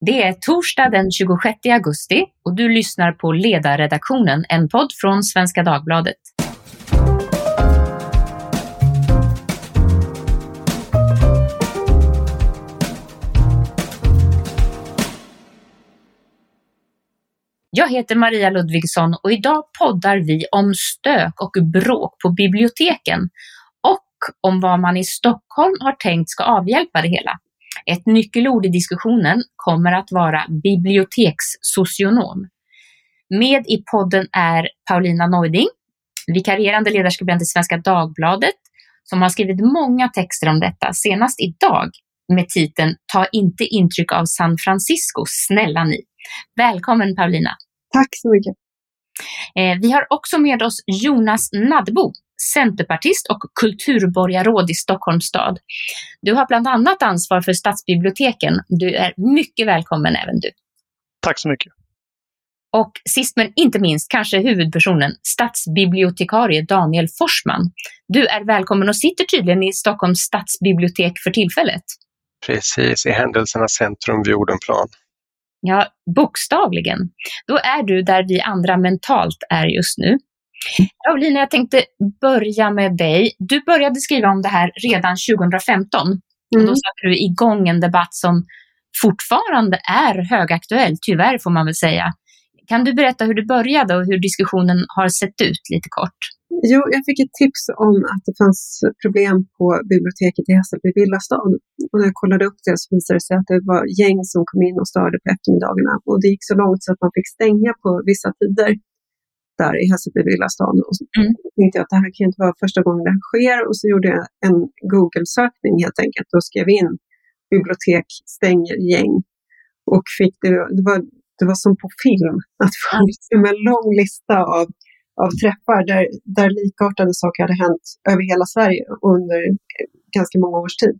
Det är torsdag den 26 augusti och du lyssnar på Ledarredaktionen, en podd från Svenska Dagbladet. Jag heter Maria Ludvigsson och idag poddar vi om stök och bråk på biblioteken och om vad man i Stockholm har tänkt ska avhjälpa det hela. Ett nyckelord i diskussionen kommer att vara bibliotekssocionom. Med i podden är Paulina Neuding, vikarierande ledarskribent i Svenska Dagbladet, som har skrivit många texter om detta, senast idag med titeln Ta inte intryck av San Francisco, snälla ni. Välkommen Paulina! Tack så mycket! Eh, vi har också med oss Jonas Nadbo, centerpartist och kulturborgarråd i Stockholms stad. Du har bland annat ansvar för stadsbiblioteken. Du är mycket välkommen även du. Tack så mycket. Och sist men inte minst, kanske huvudpersonen, stadsbibliotekarie Daniel Forsman. Du är välkommen och sitter tydligen i Stockholms stadsbibliotek för tillfället. Precis, i händelsernas centrum vid Odenplan. Ja, bokstavligen. Då är du där vi andra mentalt är just nu. Paulina, jag tänkte börja med dig. Du började skriva om det här redan 2015. Mm. Och då satte du igång en debatt som fortfarande är högaktuell, tyvärr får man väl säga. Kan du berätta hur det började och hur diskussionen har sett ut lite kort? Jo, jag fick ett tips om att det fanns problem på biblioteket i Hässelby villastad. Och när jag kollade upp det så visade det sig att det var gäng som kom in och störde på eftermiddagarna. Och det gick så långt så att man fick stänga på vissa tider där i Hässelby villastad. Och så mm. tänkte jag att det här kan inte vara första gången det här sker. Och så gjorde jag en Google-sökning helt enkelt och skrev in bibliotek stänger gäng. Och fick det, det var, det var som på film, att få liksom en lång lista av av träffar där, där likartade saker hade hänt över hela Sverige under ganska många års tid.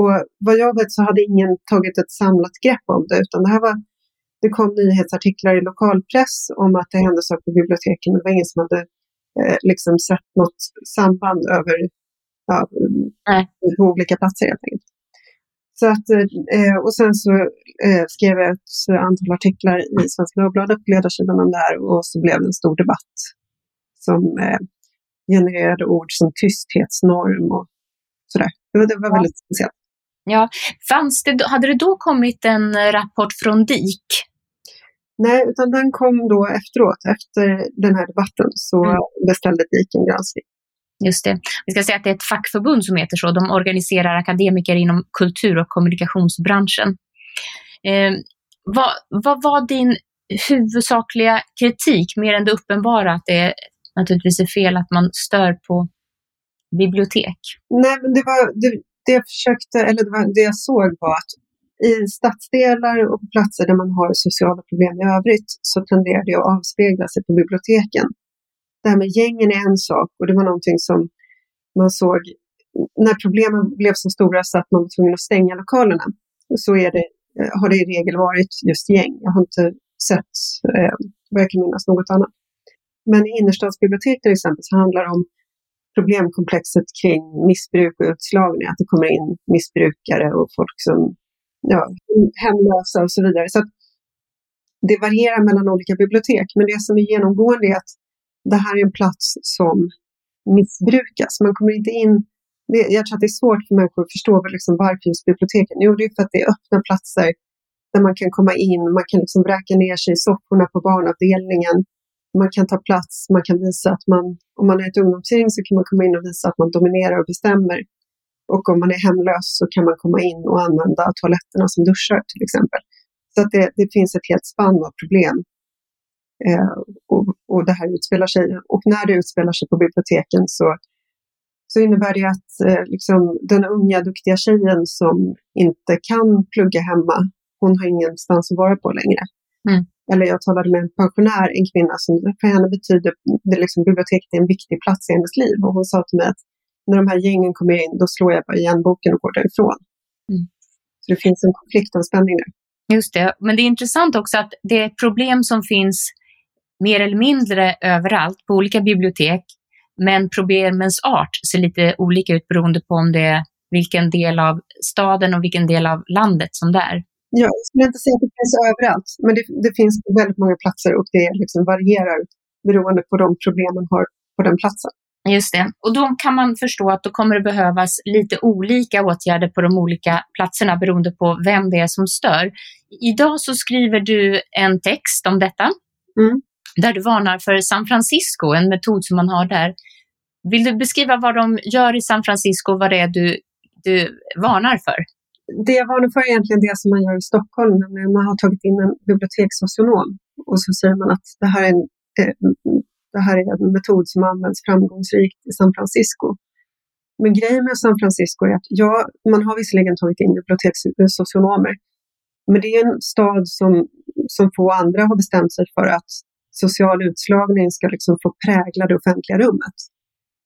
Och vad jag vet så hade ingen tagit ett samlat grepp om det, utan det här var det kom nyhetsartiklar i lokalpress om att det hände saker på biblioteken, men det var ingen som hade eh, liksom sett något samband över ja, på olika platser helt enkelt. Så att, eh, och sen så eh, skrev jag ett antal artiklar i Svenska Dagbladet på ledarsidan om det här och så blev det en stor debatt som eh, genererade ord som tysthetsnorm och sådär. Det var, det var väldigt speciellt. Ja, fanns det, hade det då kommit en rapport från DIK? Nej, utan den kom då efteråt. Efter den här debatten så mm. beställde DIK en granskning. Just det. Vi ska säga att det är ett fackförbund som heter så. De organiserar akademiker inom kultur och kommunikationsbranschen. Eh, vad, vad var din huvudsakliga kritik, mer än det uppenbara att det naturligtvis är fel att man stör på bibliotek? Nej, men det var det, det jag försökte, eller det, var, det jag såg var att i stadsdelar och på platser där man har sociala problem i övrigt så tenderar det att avspegla sig på biblioteken det här med gängen är en sak och det var någonting som man såg när problemen blev så stora så att man var tvungen att stänga lokalerna. Så är det, eh, har det i regel varit just gäng. Jag har inte sett, eh, vad jag kan minnas, något annat. Men i innerstadsbibliotek till exempel så handlar det om problemkomplexet kring missbruk och utslagning, att det kommer in missbrukare och folk som ja, hemlösa och så vidare. Så det varierar mellan olika bibliotek, men det som är genomgående är att det här är en plats som missbrukas. Man kommer inte in det, jag tror att det är svårt för människor att förstå liksom varför just biblioteken. Jo, det är för att det är öppna platser där man kan komma in, man kan liksom vräka ner sig i sofforna på barnavdelningen. Man kan ta plats, man kan visa att man, om man är ett ungdomsgäng så kan man komma in och visa att man dominerar och bestämmer. Och om man är hemlös så kan man komma in och använda toaletterna som duschar till exempel. Så att det, det finns ett helt spann av problem Eh, och, och det här utspelar sig. Och när det utspelar sig på biblioteken så, så innebär det att eh, liksom, den unga duktiga tjejen som inte kan plugga hemma, hon har ingenstans att vara på längre. Mm. Eller jag talade med en pensionär, en kvinna, som för henne betyder det liksom, biblioteket är en viktig plats i hennes liv. Och hon sa till mig att när de här gängen kommer in, då slår jag bara igen boken och går därifrån. Mm. Så det finns en konflikt och spänning där. Just det, men det är intressant också att det är problem som finns mer eller mindre överallt på olika bibliotek. Men problemens art ser lite olika ut beroende på om det är vilken del av staden och vilken del av landet som det är. Ja, jag skulle inte säga att det finns överallt, men det, det finns väldigt många platser och det liksom varierar beroende på de problem man har på den platsen. Just det. Och då kan man förstå att då kommer det behövas lite olika åtgärder på de olika platserna beroende på vem det är som stör. Idag så skriver du en text om detta Mm där du varnar för San Francisco, en metod som man har där. Vill du beskriva vad de gör i San Francisco, vad det är du, du varnar för? Det jag varnar för är egentligen det som man gör i Stockholm, nämligen man har tagit in en bibliotekssocionom och så säger man att det här är en, eh, det här är en metod som används framgångsrikt i San Francisco. Men grejen med San Francisco är att ja, man har visserligen tagit in bibliotekssocionomer, men det är en stad som, som få andra har bestämt sig för att social utslagning ska liksom få prägla det offentliga rummet.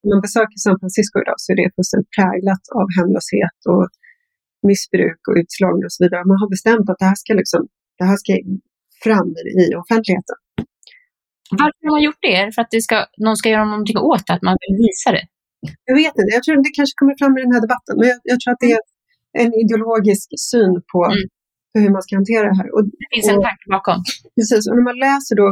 Om man besöker San Francisco idag så är det fullständigt präglat av hemlöshet och missbruk och utslagning och så vidare. Man har bestämt att det här ska, liksom, det här ska fram i offentligheten. Varför har man gjort det? För att det ska, någon ska göra någonting åt det, att man vill visa det? Jag vet inte, jag tror det kanske kommer fram i den här debatten, men jag, jag tror att det är en ideologisk syn på Mm. Hur man ska hantera det här. Och, Det finns en tanke bakom. Precis, och när man läser då,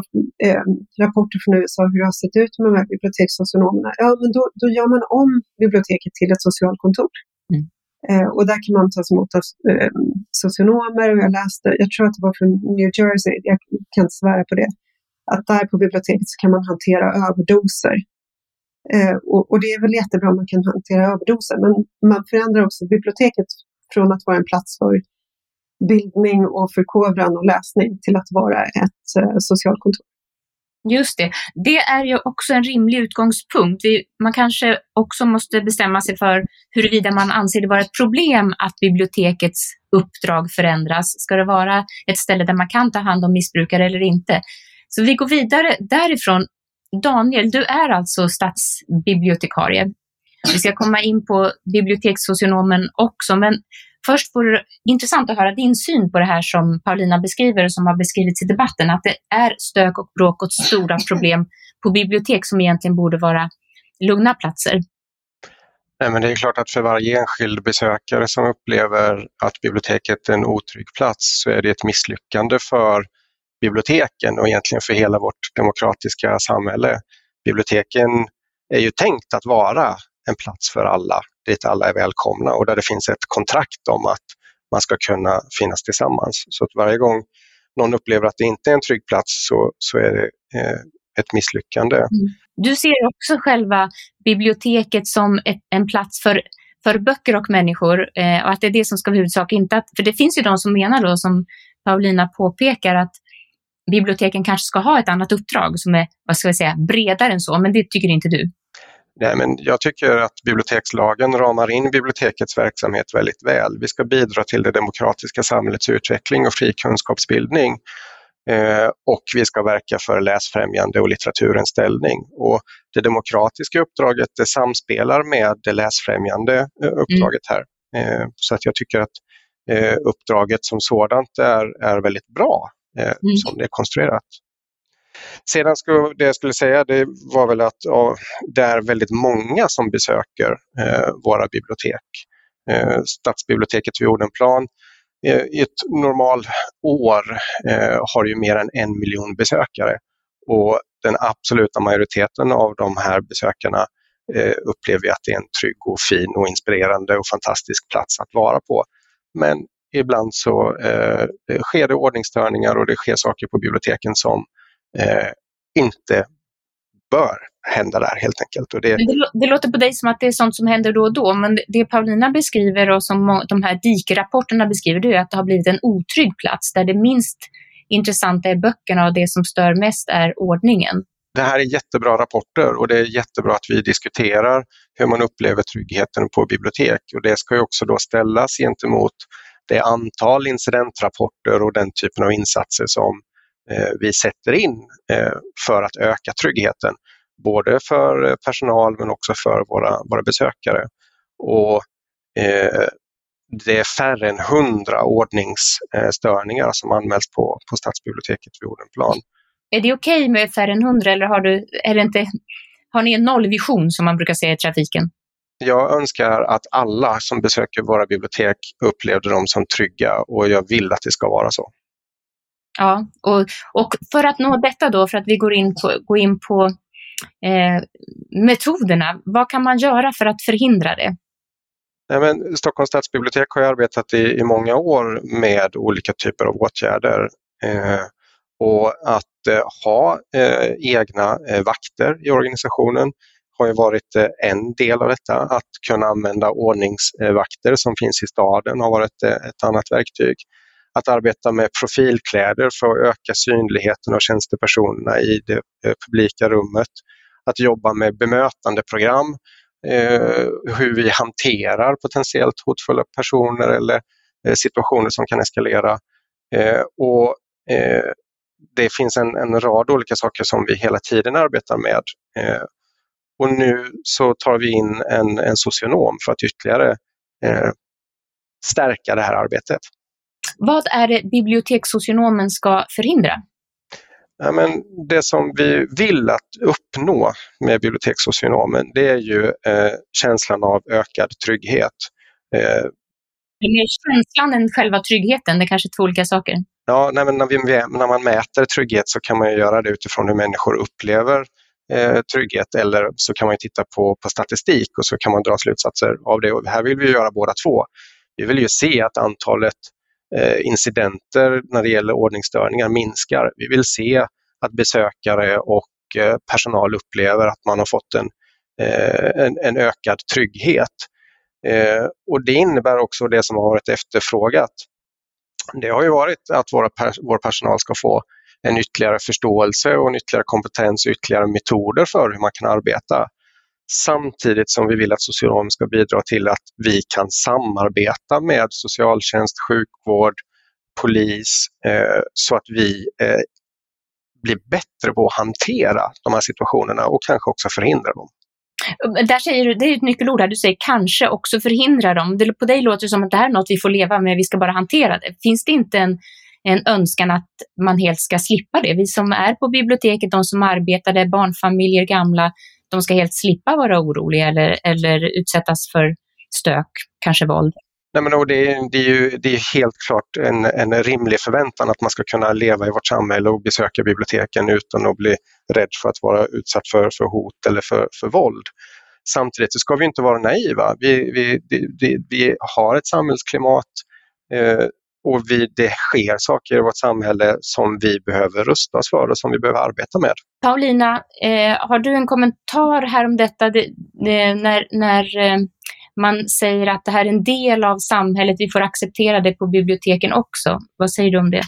eh, rapporter från USA hur det har sett ut med de här bibliotekssocionomerna, ja men då, då gör man om biblioteket till ett socialkontor. Mm. Eh, och där kan man tas emot av eh, socionomer och jag läste, jag tror att det var från New Jersey, jag kan inte svära på det, att där på biblioteket så kan man hantera överdoser. Eh, och, och det är väl jättebra om man kan hantera överdoser, men man förändrar också biblioteket från att vara en plats för bildning och förkovran och läsning till att vara ett eh, socialkontor. Just det. Det är ju också en rimlig utgångspunkt. Man kanske också måste bestämma sig för huruvida man anser det vara ett problem att bibliotekets uppdrag förändras. Ska det vara ett ställe där man kan ta hand om missbrukare eller inte? Så vi går vidare därifrån. Daniel, du är alltså stadsbibliotekarie. Vi ska komma in på bibliotekssocionomen också, men först vore det intressant att höra din syn på det här som Paulina beskriver och som har beskrivits i debatten, att det är stök och bråk och stora problem på bibliotek som egentligen borde vara lugna platser. Nej, men det är klart att för varje enskild besökare som upplever att biblioteket är en otrygg plats så är det ett misslyckande för biblioteken och egentligen för hela vårt demokratiska samhälle. Biblioteken är ju tänkt att vara en plats för alla, dit alla är välkomna och där det finns ett kontrakt om att man ska kunna finnas tillsammans. Så att varje gång någon upplever att det inte är en trygg plats så, så är det eh, ett misslyckande. Mm. Du ser också själva biblioteket som ett, en plats för, för böcker och människor eh, och att det är det som ska vara huvudsak. Inte att, för det finns ju de som menar då, som Paulina påpekar, att biblioteken kanske ska ha ett annat uppdrag som är, vad ska vi säga, bredare än så, men det tycker inte du. Nej, men jag tycker att bibliotekslagen ramar in bibliotekets verksamhet väldigt väl. Vi ska bidra till det demokratiska samhällets utveckling och fri kunskapsbildning. Eh, och vi ska verka för läsfrämjande och litteraturens ställning. Och det demokratiska uppdraget det samspelar med det läsfrämjande eh, uppdraget här. Eh, så att jag tycker att uppdraget som sådant är, är väldigt bra eh, som det är konstruerat. Sedan skulle, det jag skulle säga det var väl att ja, det är väldigt många som besöker eh, våra bibliotek. Eh, Stadsbiblioteket vid Odenplan eh, i ett normalår eh, har ju mer än en miljon besökare och den absoluta majoriteten av de här besökarna eh, upplever att det är en trygg och fin och inspirerande och fantastisk plats att vara på. Men ibland så eh, sker det ordningsstörningar och det sker saker på biblioteken som eh, inte bör hända där helt enkelt. Och det, det, det låter på dig som att det är sånt som händer då och då, men det- Paulina beskriver och som de här dikrapporterna beskriver, det är att det har blivit en otrygg plats där det minst intressanta är böckerna och det som stör mest är ordningen. det här är jättebra rapporter och det är jättebra att vi diskuterar hur man upplever tryggheten på bibliotek. Och det ska ju också då ställas gentemot det antal incidentrapporter och den typen av insatser som eh, vi sätter in eh, för att öka tryggheten. Både för eh, personal men också för våra, våra besökare. Och, eh, det är färre än 100 ordningsstörningar som anmäls på, på Stadsbiblioteket vid Odenplan. Är det okej med färre än 100 eller har, du, är det inte, har ni en nollvision som man brukar säga i trafiken? Jag önskar att alla som besöker våra bibliotek upplevde dem som trygga och jag vill att det ska vara så. Ja, och, och för att nå detta då, för att vi går in på, går in på eh, metoderna, vad kan man göra för att förhindra det? Nej, men Stockholms stadsbibliotek har arbetat i, i många år med olika typer av åtgärder. Eh, och att eh, ha eh, egna eh, vakter i organisationen har ju varit eh, en del av detta. Att kunna använda ordningsvakter som finns i staden har varit eh, ett annat verktyg. Att arbeta med profilkläder för att öka synligheten av tjänstepersonerna i det eh, publika rummet. Att jobba med bemötandeprogram eh, hur vi hanterar potentiellt hotfulla personer eller eh, situationer som kan eskalera. Och Det finns en, en, rad olika saker som vi hela tiden arbetar med. Eh, och nu så tar vi in en, en socionom för att ytterligare eh, stärka det här arbetet. Vad är det bibliotekssocionomen ska förhindra? Ja, men det som vi vill att uppnå med bibliotekssocionomen det är ju eh, känslan av ökad trygghet. Eh, det är mer känslan än själva tryggheten, det är kanske två olika saker. Ja, nej, när, vi, när man mäter trygghet så kan man göra det utifrån hur människor upplever eh, trygghet eller så kan man titta på, på statistik och så kan man dra slutsatser av det. Och här vill vi göra båda två. Vi vill ju se att antalet Eh, incidenter när det gäller ordningsstörningar minskar. Vi vill se att besökare och eh, personal upplever att man har fått en, eh, en, en ökad trygghet. Och Det innebär också det som har varit efterfrågat. Det har ju varit att våra, vår personal ska få en ytterligare förståelse och en ytterligare kompetens och ytterligare metoder för hur man kan arbeta. Samtidigt som vi vill att socionomer ska bidra till att vi kan samarbeta med socialtjänst, sjukvård, polis eh, så att vi eh, blir bättre på att hantera de här situationerna och kanske också förhindra dem. Där säger du, det är ett nyckelord här, du säger kanske också förhindra dem. Det, på dig låter det som att det här är något vi får leva med, vi ska bara hantera det. Finns det inte en, en önskan att man helt ska slippa det? Vi som är på biblioteket, de som arbetar där, barnfamiljer, gamla, de ska helt slippa vara oroliga eller, eller utsättas för stök, kanske våld. Nej, men det, är, det, är ju, det är helt klart en, en rimlig förväntan att man ska kunna leva i vårt samhälle och besöka biblioteken utan att bli rädd för att vara utsatt för, för hot eller för, för våld. Samtidigt så ska vi inte vara naiva. Vi, vi, vi, vi har ett samhällsklimat eh, och vi, det sker saker i vårt samhälle som vi behöver rusta oss för och som vi behöver arbeta med. Paulina, eh, har du en kommentar här om detta? Det, det, när när eh, man säger att det här är en del av samhället, vi får acceptera det på biblioteken också. Vad säger du om det?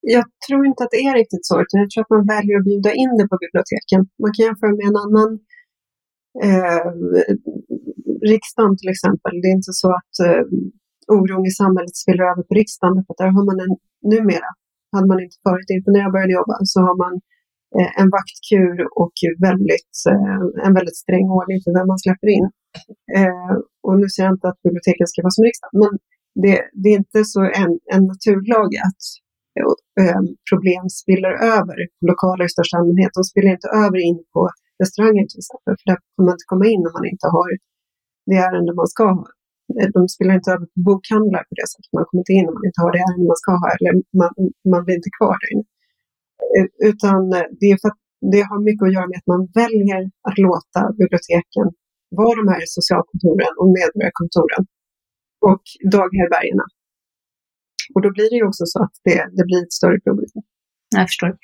Jag tror inte att det är riktigt så, utan jag tror att man väljer att bjuda in det på biblioteken. Man kan jämföra med en annan eh, riksdagen till exempel. Det är inte så att eh, oron i samhället spiller över på riksdagen. För där har man en, numera, hade man inte förut, inte när jag började jobba, så har man eh, en vaktkur och väldigt, eh, en väldigt sträng ordning för vem man släpper in. Eh, och nu säger jag inte att biblioteken ska vara som riksdagen, men det, det är inte så en, en naturlag att eh, eh, problem spiller över lokaler i största allmänhet. De spiller inte över in på restauranger till exempel, för där kommer man inte komma in om man inte har det ärende man ska ha. De spelar inte över på bokhandlar på det sättet. Man kommer inte in om man inte har det ärende man ska ha eller man, man blir inte kvar där inne. Eh, utan eh, det, är för att det har mycket att göra med att man väljer att låta biblioteken vara de här socialkontoren och medborgarkontoren och daghärbärgena. Och då blir det ju också så att det, det blir ett större problem. Jag förstår.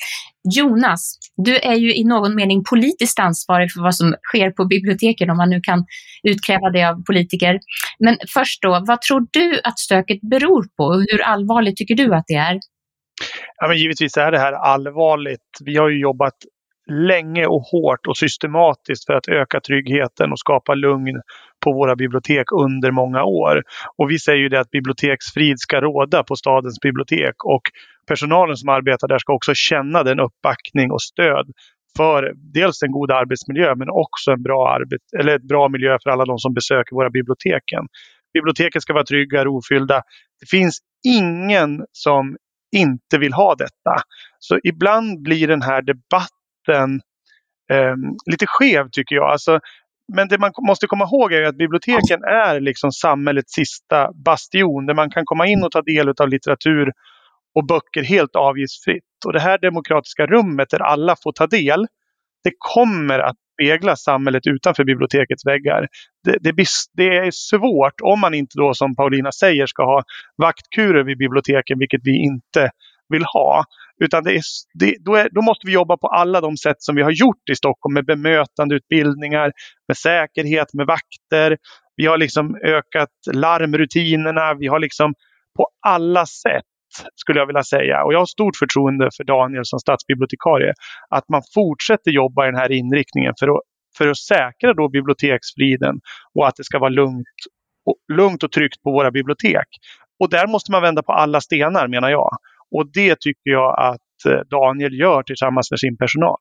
Jonas, du är ju i någon mening politiskt ansvarig för vad som sker på biblioteken, om man nu kan utkräva det av politiker. Men först då, vad tror du att stöket beror på? och Hur allvarligt tycker du att det är? Ja, men givetvis är det här allvarligt. Vi har ju jobbat länge och hårt och systematiskt för att öka tryggheten och skapa lugn på våra bibliotek under många år. Och vi säger ju det att biblioteksfrid ska råda på stadens bibliotek och personalen som arbetar där ska också känna den uppbackning och stöd för dels en god arbetsmiljö men också en bra, arbet, eller ett bra miljö för alla de som besöker våra biblioteken. Biblioteken ska vara trygga, rofyllda. Det finns ingen som inte vill ha detta. Så ibland blir den här debatten eh, lite skev tycker jag. Alltså, men det man måste komma ihåg är att biblioteken är liksom samhällets sista bastion där man kan komma in och ta del av litteratur och böcker helt avgiftsfritt. Och det här demokratiska rummet där alla får ta del, det kommer att spegla samhället utanför bibliotekets väggar. Det, det, det, är svårt om man inte då som Paulina säger ska ha vaktkurer vid biblioteken, vilket vi inte vill ha. Utan det är, det, då, är, då, måste vi jobba på alla de sätt som vi har gjort i Stockholm med bemötandeutbildningar, med säkerhet, med vakter. Vi har liksom ökat larmrutinerna. Vi har liksom på alla sätt skulle jag vilja säga. Och jag har stort förtroende för Daniel som stadsbibliotekarie. Att man fortsätter jobba i den här inriktningen för att, för att säkra då biblioteksfriden och att det ska vara lugnt och, lugnt och tryggt på våra bibliotek. Och där måste man vända på alla stenar menar jag. Och det tycker jag att eh, Daniel gör tillsammans med sin personal.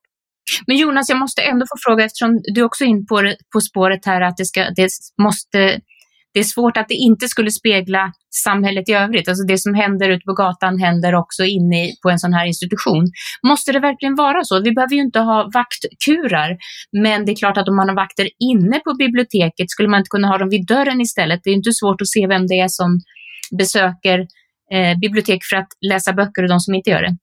Men Jonas, jag måste ändå få fråga, eftersom du också är in på, på spåret här att det, ska, det måste det är svårt att det inte skulle spegla samhället i övrigt. Alltså det som händer ute på gatan händer också inne på en sån här institution. Måste det verkligen vara så? Vi behöver ju inte ha vaktkurar, men det är klart att om man har vakter inne på biblioteket skulle man inte kunna ha dem vid dörren istället. Det är inte svårt att se vem det är som besöker eh, bibliotek för att läsa böcker och de som inte gör det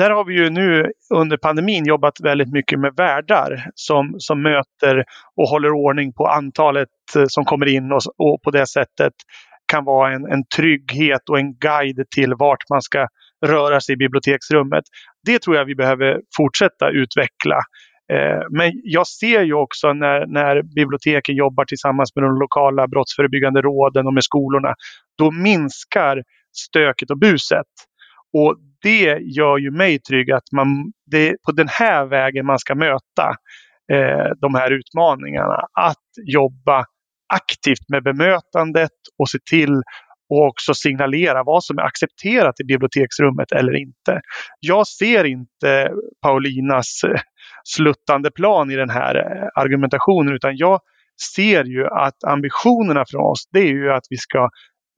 där har vi ju nu under pandemin jobbat väldigt mycket med värdar som, som möter och håller ordning på antalet Eh, som kommer in och, och på det sättet kan vara en, en trygghet och en guide till vart man ska röra sig i biblioteksrummet. Det tror jag vi behöver fortsätta utveckla. Eh, men jag ser ju också när, när biblioteken jobbar tillsammans med de lokala brottsförebyggande råden och med skolorna, då minskar stöket och buset. Och det gör ju mig trygg att man, det är på den här vägen man ska möta eh, de här utmaningarna. Att jobba aktivt med bemötandet och se till och också signalera vad som är accepterat i biblioteksrummet eller inte. Jag ser inte Paulinas eh, sluttande plan i den här eh, argumentationen utan jag ser ju att ambitionerna från oss det är ju att vi ska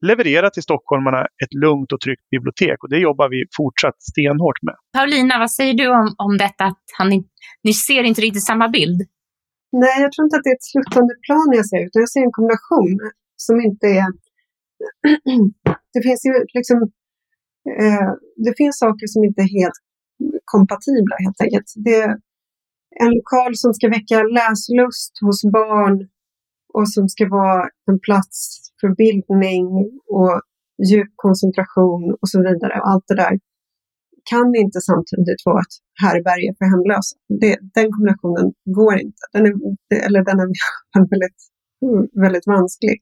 leverera till stockholmarna ett lugnt och tryggt bibliotek och det jobbar vi fortsatt stenhårt med. Paulina, vad säger du om, om detta att han, ni ser inte riktigt samma bild? Nej, jag tror inte att det är ett sluttande plan jag ser, utan jag ser en kombination som inte är... det finns ju liksom... Eh, det finns saker som inte är helt kompatibla helt enkelt. Det är en lokal som ska väcka läslust hos barn och som ska vara en plats för bildning och djup koncentration och så vidare. Och allt det där kan inte samtidigt vara ett härbärge för hemlösa. Det, den kombinationen går inte. Den är, eller den är väldigt, väldigt vansklig.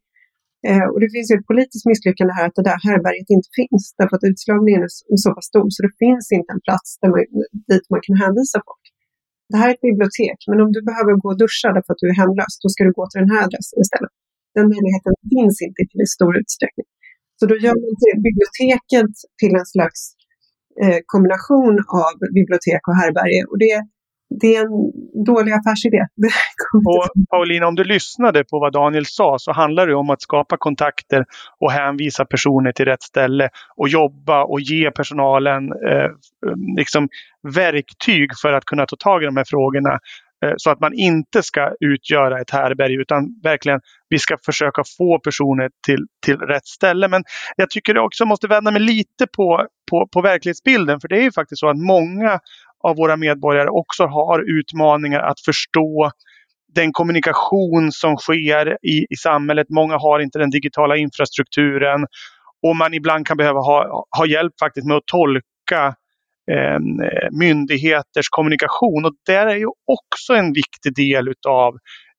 Eh, och det finns ju ett politiskt misslyckande här att det där härbärget inte finns därför att utslagningen är så pass stor så det finns inte en plats där man, dit man kan hänvisa folk det här är ett bibliotek, men om du behöver gå och duscha därför att du är hemlös, då ska du gå till den här adressen istället. Den möjligheten finns inte i stor utsträckning. Så då gör man biblioteket till en slags kombination av bibliotek och härbärge. Och det, det är en dålig affärsidé. Och Paulina, om du lyssnade på vad Daniel sa så handlar det om att skapa kontakter och hänvisa personer till rätt ställe och jobba och ge personalen eh, liksom verktyg för att kunna ta tag i de här frågorna. Eh, så att man inte ska utgöra ett härberg utan verkligen vi ska försöka få personer till, till rätt ställe. Men jag tycker jag också måste vända mig lite på, på, på verklighetsbilden för det är ju faktiskt så att många av våra medborgare också har utmaningar att förstå den kommunikation som sker i, i samhället. Många har inte den digitala infrastrukturen och man ibland kan behöva ha, ha hjälp faktiskt med att tolka eh, myndigheters kommunikation. Och där är ju också en viktig del utav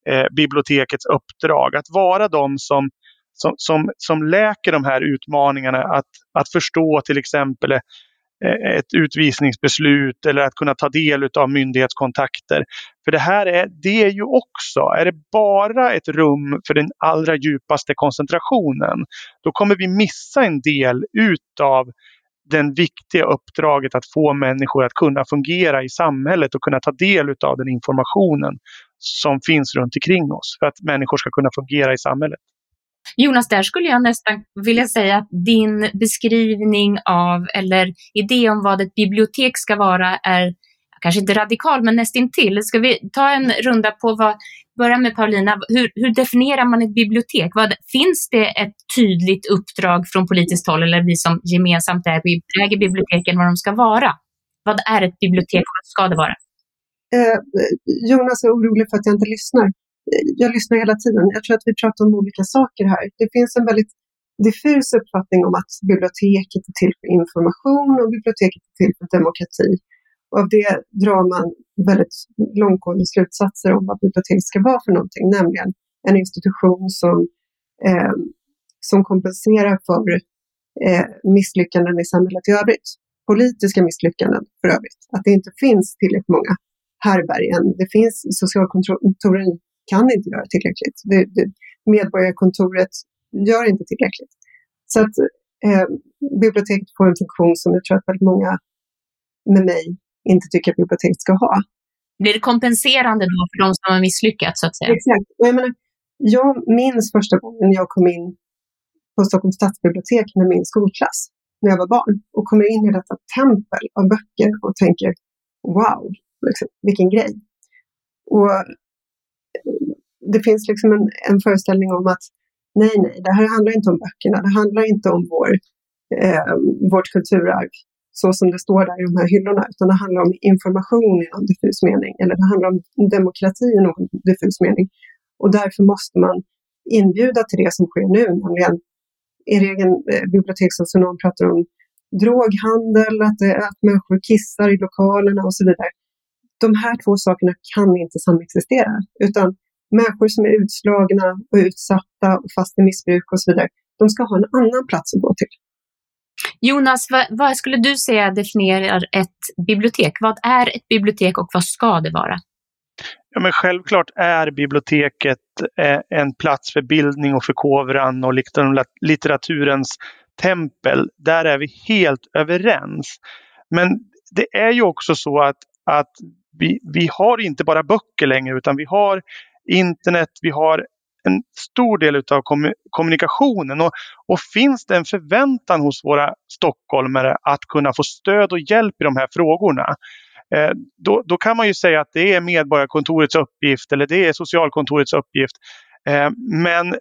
eh, bibliotekets uppdrag. Att vara de som, som, som, som läker de här utmaningarna. Att, att förstå till exempel eh, ett utvisningsbeslut eller att kunna ta del av myndighetskontakter. För det här är, det är ju också, är det bara ett rum för den allra djupaste koncentrationen, då kommer vi missa en del utav den viktiga uppdraget att få människor att kunna fungera i samhället och kunna ta del av den informationen som finns runt omkring oss för att människor ska kunna fungera i samhället. Jonas, där skulle jag nästan vilja säga att din beskrivning av, eller idé om vad ett bibliotek ska vara är kanske inte radikal, men nästintill. Ska vi ta en runda på vad börja med Paulina. Hur, hur, definierar man ett bibliotek? Vad, finns det ett tydligt uppdrag från politiskt håll eller vi som gemensamt äger, äger biblioteken vad de ska vara? Vad är ett bibliotek och vad ska det vara? Eh, Jonas är orolig för att jag inte lyssnar. Eh, jag lyssnar hela tiden. Jag tror att vi pratar om olika saker här. Det finns en väldigt diffus uppfattning om att biblioteket är till för information och biblioteket är till för demokrati. Och av det drar man väldigt långtgående slutsatser om vad biblioteket ska vara för någonting, nämligen en institution som, eh, som kompenserar för eh, misslyckanden i samhället i övrigt. Politiska misslyckanden för övrigt. Att det inte finns tillräckligt många härbärgen. Det finns, socialkontoren kan inte göra tillräckligt. Det, det, medborgarkontoret gör inte tillräckligt. Så att eh, biblioteket får en funktion som jag tror att väldigt många med mig inte tycker att biblioteket ska ha. Blir det kompenserande då för de som har misslyckats? Så att säga? Exakt. Och jag, menar, jag minns första gången jag kom in på Stockholms stadsbibliotek med min skolklass när jag var barn och kommer in i detta tempel av böcker och tänker wow, liksom, vilken grej. Och det finns liksom en, en föreställning om att nej, nej, det här handlar inte om böckerna, det handlar inte om vår, eh, vårt kulturarv så som det står där i de här hyllorna, utan det handlar om information i någon diffus mening, eller det handlar om demokrati i någon diffus mening. Och därför måste man inbjuda till det som sker nu, nämligen er egen eh, bibliotekssocionom pratar om droghandel, att, att människor kissar i lokalerna och så vidare. De här två sakerna kan inte samexistera, utan människor som är utslagna och utsatta och fast i missbruk och så vidare, de ska ha en annan plats att gå till. Jonas, vad, vad, skulle du säga definierar ett bibliotek? Vad är ett bibliotek och vad ska det vara? Ja, men självklart är biblioteket eh, en plats för bildning och förkovran och litteraturens tempel. Där är vi helt överens. Men det är ju också så att, att vi, vi har inte bara böcker längre utan vi har internet, vi har en stor del av kommunikationen. Och, och, finns det en förväntan hos våra stockholmare att kunna få stöd och hjälp i de här frågorna, eh, då, då, kan man ju säga att det är Medborgarkontorets uppgift eller det är socialkontorets uppgift. Eh, men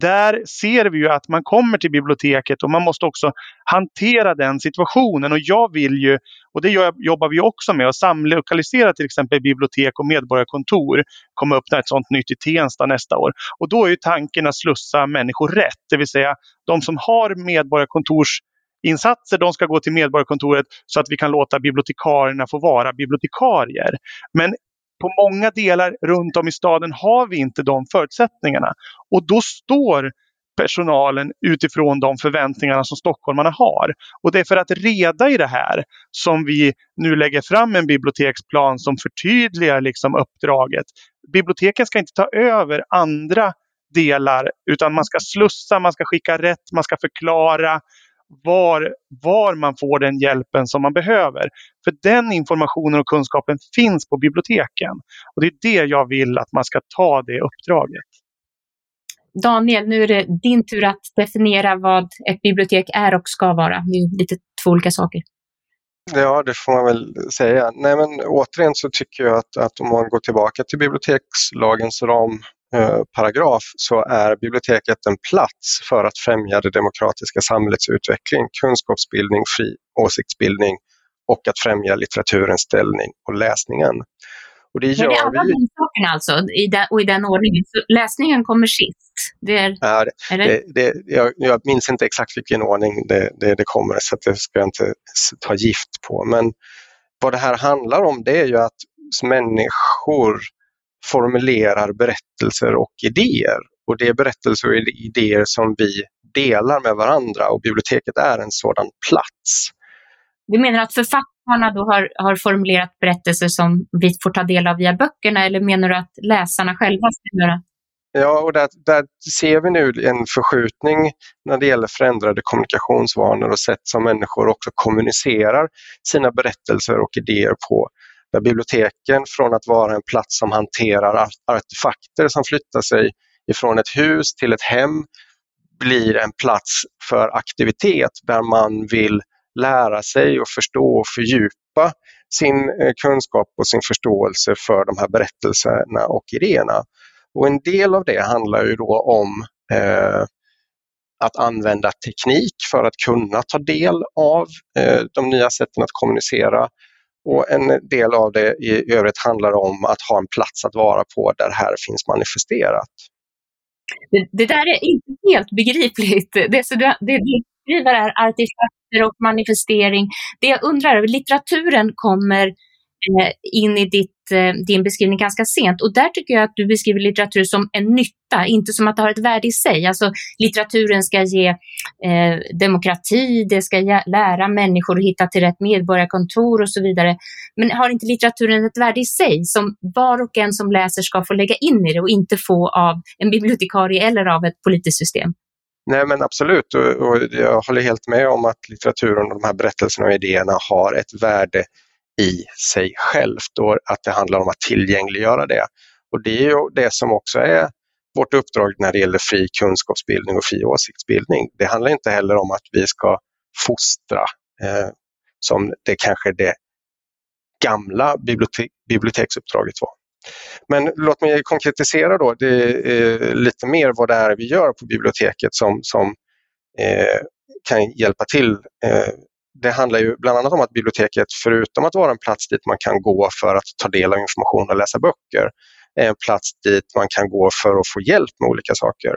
där ser vi ju att man kommer till biblioteket och man måste också hantera den situationen. Och jag vill ju, och det jobbar vi också med, att samlokalisera till exempel bibliotek och medborgarkontor. kommer öppna ett sånt nytt i Tensta nästa år. Och då är ju tanken att slussa människor rätt, det vill säga de som har medborgarkontors insatser, de ska gå till Medborgarkontoret så att vi kan låta bibliotekarierna få vara bibliotekarier. Men på många delar runt om i staden har vi inte de förutsättningarna. Och då står personalen utifrån de förväntningarna som stockholmarna har. Och det är för att reda i det här som vi nu lägger fram en biblioteksplan som förtydligar liksom uppdraget. Biblioteken ska inte ta över andra delar utan man ska slussa, man ska skicka rätt, man ska förklara var, var man får den hjälpen som man behöver. För den informationen och kunskapen finns på biblioteken. Och det är det jag vill att man ska ta det uppdraget. Daniel, nu är det din tur att definiera vad ett bibliotek är och ska vara. Det är lite två olika saker. Ja, det får man väl säga. Nej, men återigen så tycker jag att, att om man går tillbaka till bibliotekslagens ram paragraf så är biblioteket en plats för att främja det demokratiska samhällets utveckling, kunskapsbildning, fri åsiktsbildning och att främja litteraturens ställning och läsningen. Och det gör Men det är alla vi... de sakerna alltså, i den, och i den ordningen. Så läsningen kommer sist? Det är, ja, det, det? Det, jag, jag, minns inte exakt vilken ordning det, det, kommer, så det ska jag inte ta gift på. Men vad det här handlar om det är ju att människor formulerar berättelser och idéer. Och det är berättelser och idéer som vi delar med varandra och biblioteket är en sådan plats. Du menar att författarna då har, har formulerat berättelser som vi får ta del av via böckerna eller menar du att läsarna själva ska göra? Ja, och där, där ser vi nu en förskjutning när det gäller förändrade kommunikationsvanor och sätt som människor också kommunicerar sina berättelser och idéer på. Där biblioteken från att vara en plats som hanterar artefakter som flyttar sig ifrån ett hus till ett hem blir en plats för aktivitet där man vill lära sig och förstå och fördjupa sin eh, kunskap och sin förståelse för de här berättelserna och idéerna. Och en del av det handlar ju då om eh, att använda teknik för att kunna ta del av eh, de nya sätten att kommunicera. Och en del av det i övrigt handlar om att ha en plats att vara på där det här finns manifesterat. Det, det där är inte helt begripligt. Det, så det, det, det skriver är artefakter och manifestering. Det jag undrar, litteraturen kommer eh, in i ditt Eh, din beskrivning ganska sent. Och där tycker jag att du beskriver litteratur som en nytta, inte som att det har ett värde i sig. Alltså litteraturen ska ge eh, demokrati, det ska lära människor att hitta till rätt medborgarkontor och så vidare. Men har inte litteraturen ett värde i sig som var och en som läser ska få lägga in i det och inte få av en bibliotekarie eller av ett politiskt system? Nej men absolut och, och jag håller helt med om att litteraturen och de här berättelserna och idéerna har ett värde i sig självt och att det handlar om att tillgängliggöra det. Och det är ju det som också är vårt uppdrag när det gäller fri kunskapsbildning och fri åsiktsbildning. Det handlar inte heller om att vi ska fostra eh, som det kanske det gamla bibliotek biblioteksuppdraget var. Men låt mig konkretisera då det, eh, lite mer vad det är vi gör på biblioteket som, som eh, kan hjälpa till eh, det handlar ju bland annat om att biblioteket, förutom att vara en plats dit man kan gå för att ta del av information och läsa böcker, är en plats dit man kan gå för att få hjälp med olika saker.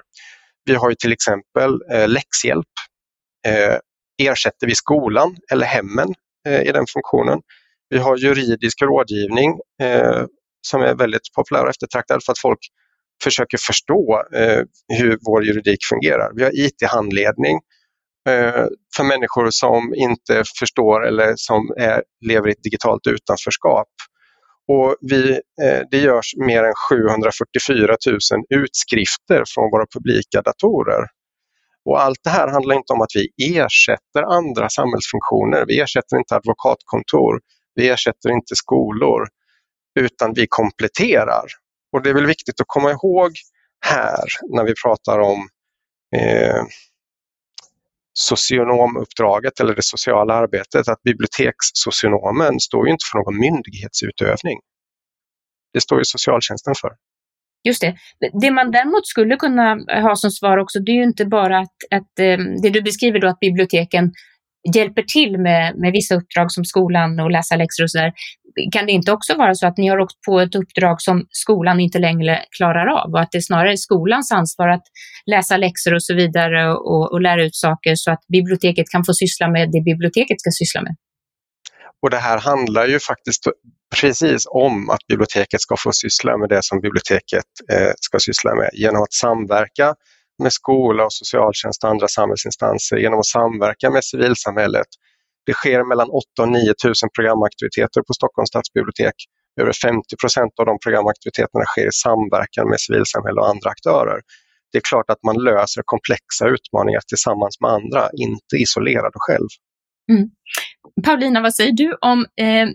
Vi har ju till exempel eh, läxhjälp. Eh, ersätter vi skolan eller hemmen eh, i den funktionen. Vi har juridisk rådgivning eh, som är väldigt populär och eftertraktad för att folk försöker förstå eh, hur vår juridik fungerar. Vi har IT-handledning Eh, Eh, för människor som inte förstår eller som är, lever i ett digitalt utanförskap. Och vi, eh, det görs mer än 744 000 utskrifter från våra publika datorer. Och allt det här handlar inte om att vi ersätter andra samhällsfunktioner. Vi ersätter inte advokatkontor, vi ersätter inte skolor, utan vi kompletterar. Och det är väl viktigt att komma ihåg här när vi pratar om eh, socionomuppdraget eller det sociala arbetet att bibliotekssocionomen står ju inte för någon myndighetsutövning. Det står ju socialtjänsten för. Just det. Det man däremot skulle kunna ha som svar också, det är ju inte bara att, att eh, det du beskriver då att biblioteken hjälper till med, med vissa uppdrag som skolan och läsa läxor och sådär. Kan det inte också vara så att ni har åkt på ett uppdrag som skolan inte längre klarar av och att det är snarare skolans ansvar att läsa läxor och så vidare och, och lära ut saker så att biblioteket kan få syssla med det biblioteket ska syssla med? Och det här handlar ju faktiskt precis om att biblioteket ska få syssla med det som biblioteket eh, ska syssla med genom att samverka med skola och socialtjänst och andra samhällsinstanser genom att samverka med civilsamhället. Det sker mellan 8 och 9 000 programaktiviteter på Stockholms stadsbibliotek. Över 50 procent av de programaktiviteterna sker i samverkan med civilsamhälle och andra aktörer. Det är klart att man löser komplexa utmaningar tillsammans med andra, inte isolerad och själv. Mm. Paulina, vad säger du om eh,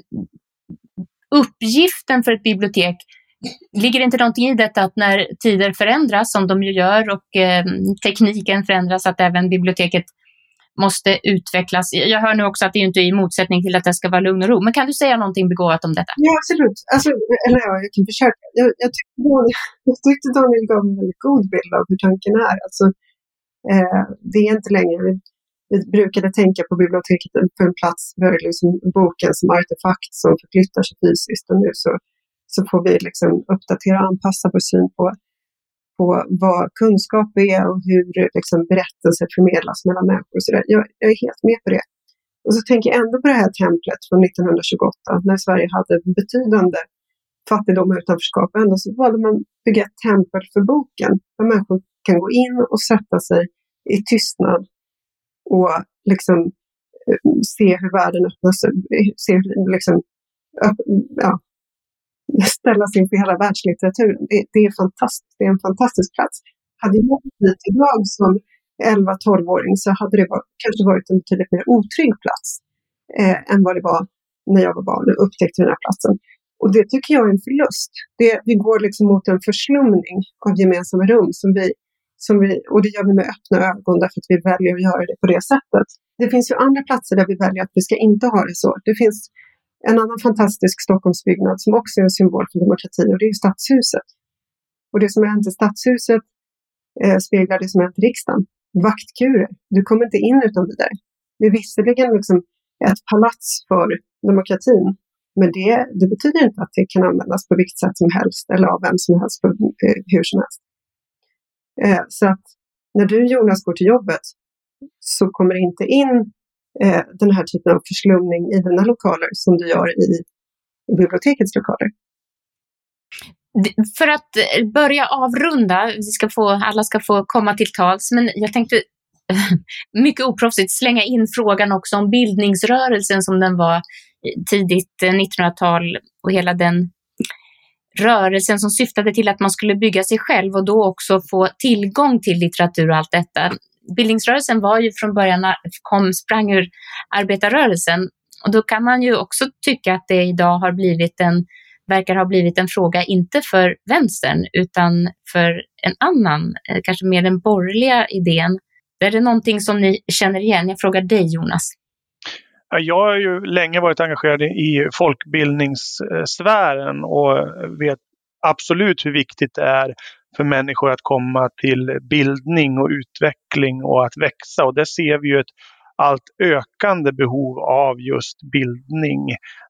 uppgiften för ett bibliotek Ligger det inte någonting i detta att när tider förändras, som de ju gör, och eh, tekniken förändras, att även biblioteket måste utvecklas. Jag hör nu också att det inte är i motsättning till att det ska vara lugn och ro, men kan du säga någonting begåvat om detta? Ja, absolut. Alltså, eller ja, jag kan försöka. Jag, jag, tyckte, jag tyckte Daniel gav en väldigt god bild av hur tanken är. Alltså, eh, det är inte längre, vi, vi brukade tänka på biblioteket för en plats, för liksom boken som artefakt som förflyttar sig fysiskt och nu så så får vi liksom uppdatera och anpassa vår syn på, på vad kunskap är och hur liksom berättelser förmedlas mellan människor. Så jag, jag, är helt med på det. Och så tänker jag ändå på det här templet från 1928 när Sverige hade betydande fattigdom och utanförskap. Ändå så valde man att bygga ett tempel för boken där människor kan gå in och sätta sig i tystnad och liksom eh, se hur världen öppnas, se liksom, ja, ställas inför hela världslitteraturen. Det, det, är fantastiskt. Det är en fantastisk plats. Hade jag dit idag som 11-12-åring så hade det var, kanske varit en betydligt mer otrygg plats eh, än vad det var när jag var barn och upptäckte den här platsen. Och det tycker jag är en förlust. Det, vi går liksom mot en förslumning av gemensamma rum som vi Som vi, och det gör vi med öppna ögon därför att vi väljer att göra det på det sättet. Det finns ju andra platser där vi väljer att vi ska inte ha det så. Det finns en annan fantastisk Stockholmsbyggnad som också är en symbol för demokrati och det är Stadshuset. Och det som har hänt i Stadshuset eh, speglar det som hänt i riksdagen. Vaktkurer. Du kommer inte in utan vidare. Det är visserligen liksom ett palats för demokratin, men det, det, betyder inte att det kan användas på vilket sätt som helst eller av vem som helst på, eh, hur som helst. Eh, så att när du Jonas går till jobbet så kommer det inte in eh, den här typen av förslumning i dina lokaler som du gör i, bibliotekets lokaler. För att eh, börja avrunda, vi ska få, alla ska få komma till tals, men jag tänkte mycket oproffsigt slänga in frågan också om bildningsrörelsen som den var tidigt eh, 1900-tal och hela den rörelsen som syftade till att man skulle bygga sig själv och då också få tillgång till litteratur och allt detta. Bildningsrörelsen var ju från början, kom, sprang ur arbetarrörelsen och då kan man ju också tycka att det idag har blivit en, verkar ha blivit en fråga, inte för vänstern, utan för en annan, eh, kanske mer den borgerliga idén. Är det någonting som ni känner igen? Jag frågar dig Jonas. Jag har ju länge varit engagerad i folkbildningssfären och vet absolut hur viktigt det är för människor att komma till bildning och utveckling och att växa. Och där ser vi ju ett allt ökande behov av just bildning.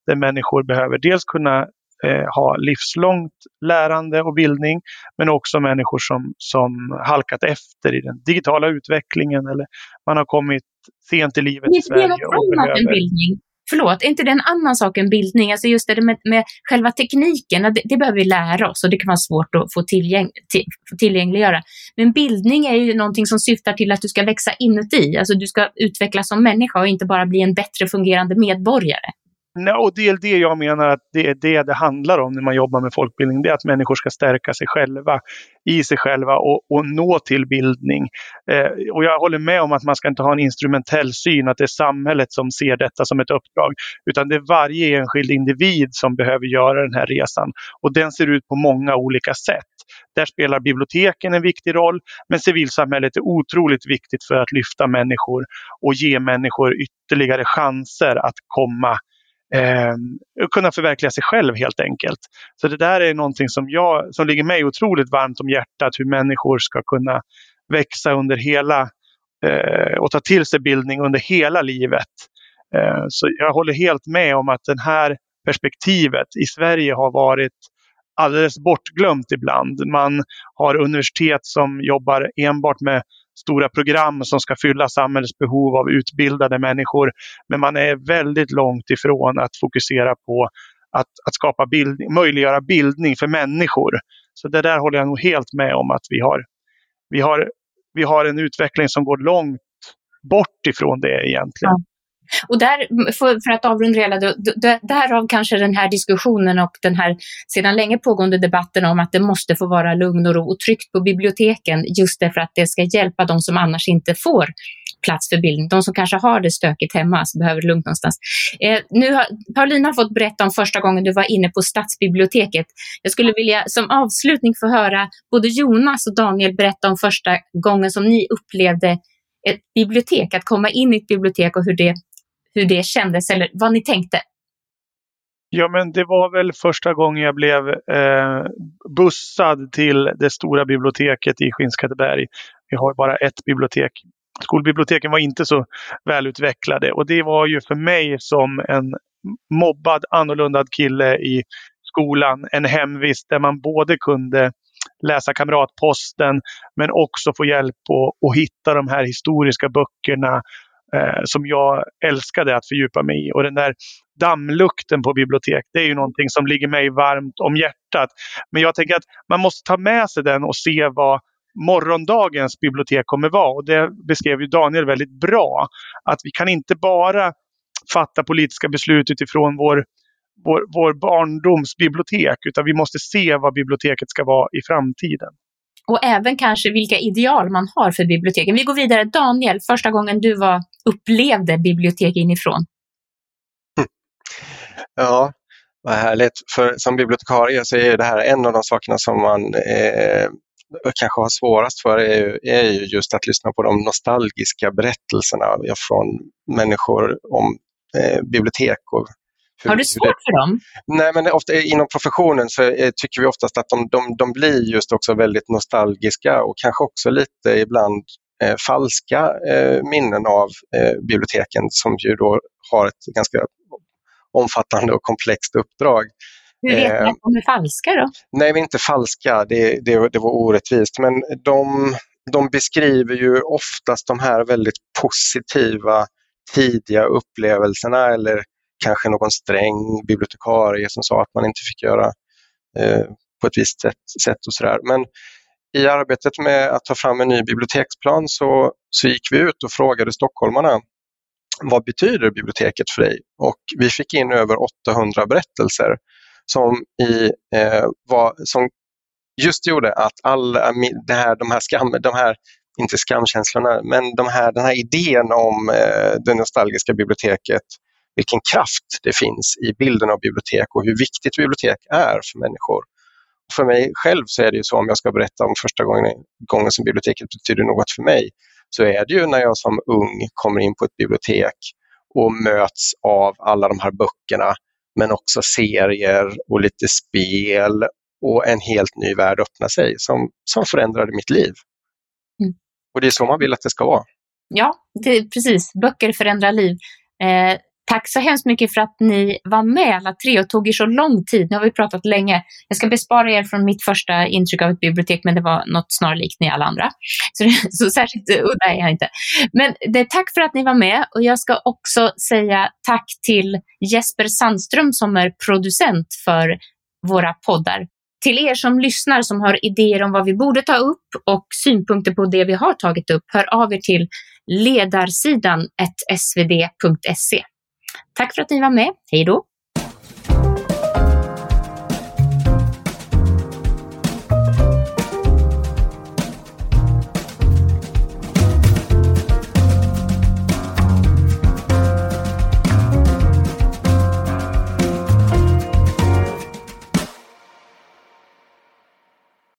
Där människor behöver dels kunna eh, ha livslångt lärande och bildning men också människor som, som halkat efter i den digitala utvecklingen eller man har kommit sent i livet i Sverige. Det annat än bildning. Förlåt, är inte det en annan sak än bildning? Alltså just det med, med själva tekniken, det, det, behöver vi lära oss och det kan vara svårt att få, tillgäng, till, få tillgängliggöra. Men bildning är ju någonting som syftar till att du ska växa inuti, alltså du ska utvecklas som människa och inte bara bli en bättre fungerande medborgare. Nej, och det är det jag menar att det är det det handlar om när man jobbar med folkbildning. Det är att människor ska stärka sig själva i sig själva och, och nå till bildning. Eh, och jag håller med om att man ska inte ha en instrumentell syn, att det är samhället som ser detta som ett uppdrag. Utan det är varje enskild individ som behöver göra den här resan. Och den ser ut på många olika sätt. Där spelar biblioteken en viktig roll, men civilsamhället är otroligt viktigt för att lyfta människor och ge människor ytterligare chanser att komma eh, kunna förverkliga sig själv helt enkelt. Så det där är någonting som, jag, som ligger mig otroligt varmt om hjärtat, hur människor ska kunna växa under hela eh, och ta till sig bildning under hela livet. Eh, så jag håller helt med om att det här perspektivet i Sverige har varit alldeles bortglömt ibland. Man har universitet som jobbar enbart med stora program som ska fylla samhällets behov av utbildade människor. Men man är väldigt långt ifrån att fokusera på att, att skapa bildning, möjliggöra bildning för människor. Så det där håller jag nog helt med om att vi har, vi har, vi har en utveckling som går långt bort ifrån det egentligen. Och där, för, för att avrunda hela, därav kanske den här diskussionen och den här sedan länge pågående debatten om att det måste få vara lugn och ro och tryggt på biblioteken, just därför att det ska hjälpa de som annars inte får plats för bildning. De som kanske har det stökigt hemma, så behöver lugnt någonstans. Eh, nu har, Paulina har fått berätta om första gången du var inne på stadsbiblioteket. Jag skulle vilja som avslutning få höra både Jonas och Daniel berätta om första gången som ni upplevde ett bibliotek, att komma in i ett bibliotek och hur det hur det kändes eller vad ni tänkte? Ja, men det var väl första gången jag blev eh, bussad till det stora biblioteket i Skinnskatteberg. Vi har bara ett bibliotek. Skolbiblioteken var inte så välutvecklade och det var ju för mig som en mobbad, annorlunda kille i skolan en hemvist där man både kunde läsa Kamratposten men också få hjälp att hitta de här historiska böckerna eh, som jag älskade att fördjupa mig i. Och den där dammlukten på bibliotek, det är ju någonting som ligger mig varmt om hjärtat. Men jag tänker att man måste ta med sig den och se vad morgondagens bibliotek kommer vara. Och det beskrev ju Daniel väldigt bra. Att vi kan inte bara fatta politiska beslut utifrån vår, vår, vår barndoms bibliotek, utan vi måste se vad biblioteket ska vara i framtiden och även kanske vilka ideal man har för biblioteken. Vi går vidare. Daniel, första gången du var, upplevde bibliotek inifrån? Ja, vad härligt. För som bibliotekarie så är det här en av de sakerna som man eh, kanske har svårast för är ju, är ju just att lyssna på de nostalgiska berättelserna från människor om eh, bibliotek och har du svårt för dem? Nej, men ofta, inom professionen så tycker vi oftast att de, de, de blir just också väldigt nostalgiska och kanske också lite ibland eh, falska eh, minnen av eh, biblioteken som ju då har ett ganska omfattande och komplext uppdrag. Hur vet ni eh, att de är falska då? Nej, de är inte falska, det, det, det var orättvist, men de, de beskriver ju oftast de här väldigt positiva tidiga upplevelserna eller kanske någon sträng bibliotekarie som sa att man inte fick göra eh, på ett visst sätt, sätt och sådär. Men i arbetet med att ta fram en ny biblioteksplan så, så gick vi ut och frågade stockholmarna vad betyder biblioteket för dig? Och vi fick in över 800 berättelser som, i, eh, var, som just gjorde att alla eh, det här, de här skam, de här inte skamkänslorna, men de här, den här idén om eh, det nostalgiska biblioteket, vilken kraft det finns i bilden av bibliotek och hur viktigt bibliotek är för människor. För mig själv så är det ju så, om jag ska berätta om första gången, gången som biblioteket betyder något för mig, så är det ju när jag som ung kommer in på ett bibliotek och möts av alla de här böckerna, men också serier och lite spel och en helt ny värld öppnar sig som, som förändrade mitt liv. Mm. Och det är så man vill att det ska vara. Ja, det, precis. Böcker förändrar liv. Eh, tack så hemskt mycket för att ni var med alla tre och tog er så lång tid. Nu har vi pratat länge. Jag ska bespara er från mitt första intryck av ett bibliotek, men det var något snarlikt ni alla andra. Så, så särskilt udda är jag inte. Men det, tack för att ni var med och jag ska också säga tack till Jesper Sandström som är producent för våra poddar. Till er som lyssnar som har idéer om vad vi borde ta upp och synpunkter på det vi har tagit upp, hör av er till ledarsidan svd.se. Tack för att ni var med. Hej då!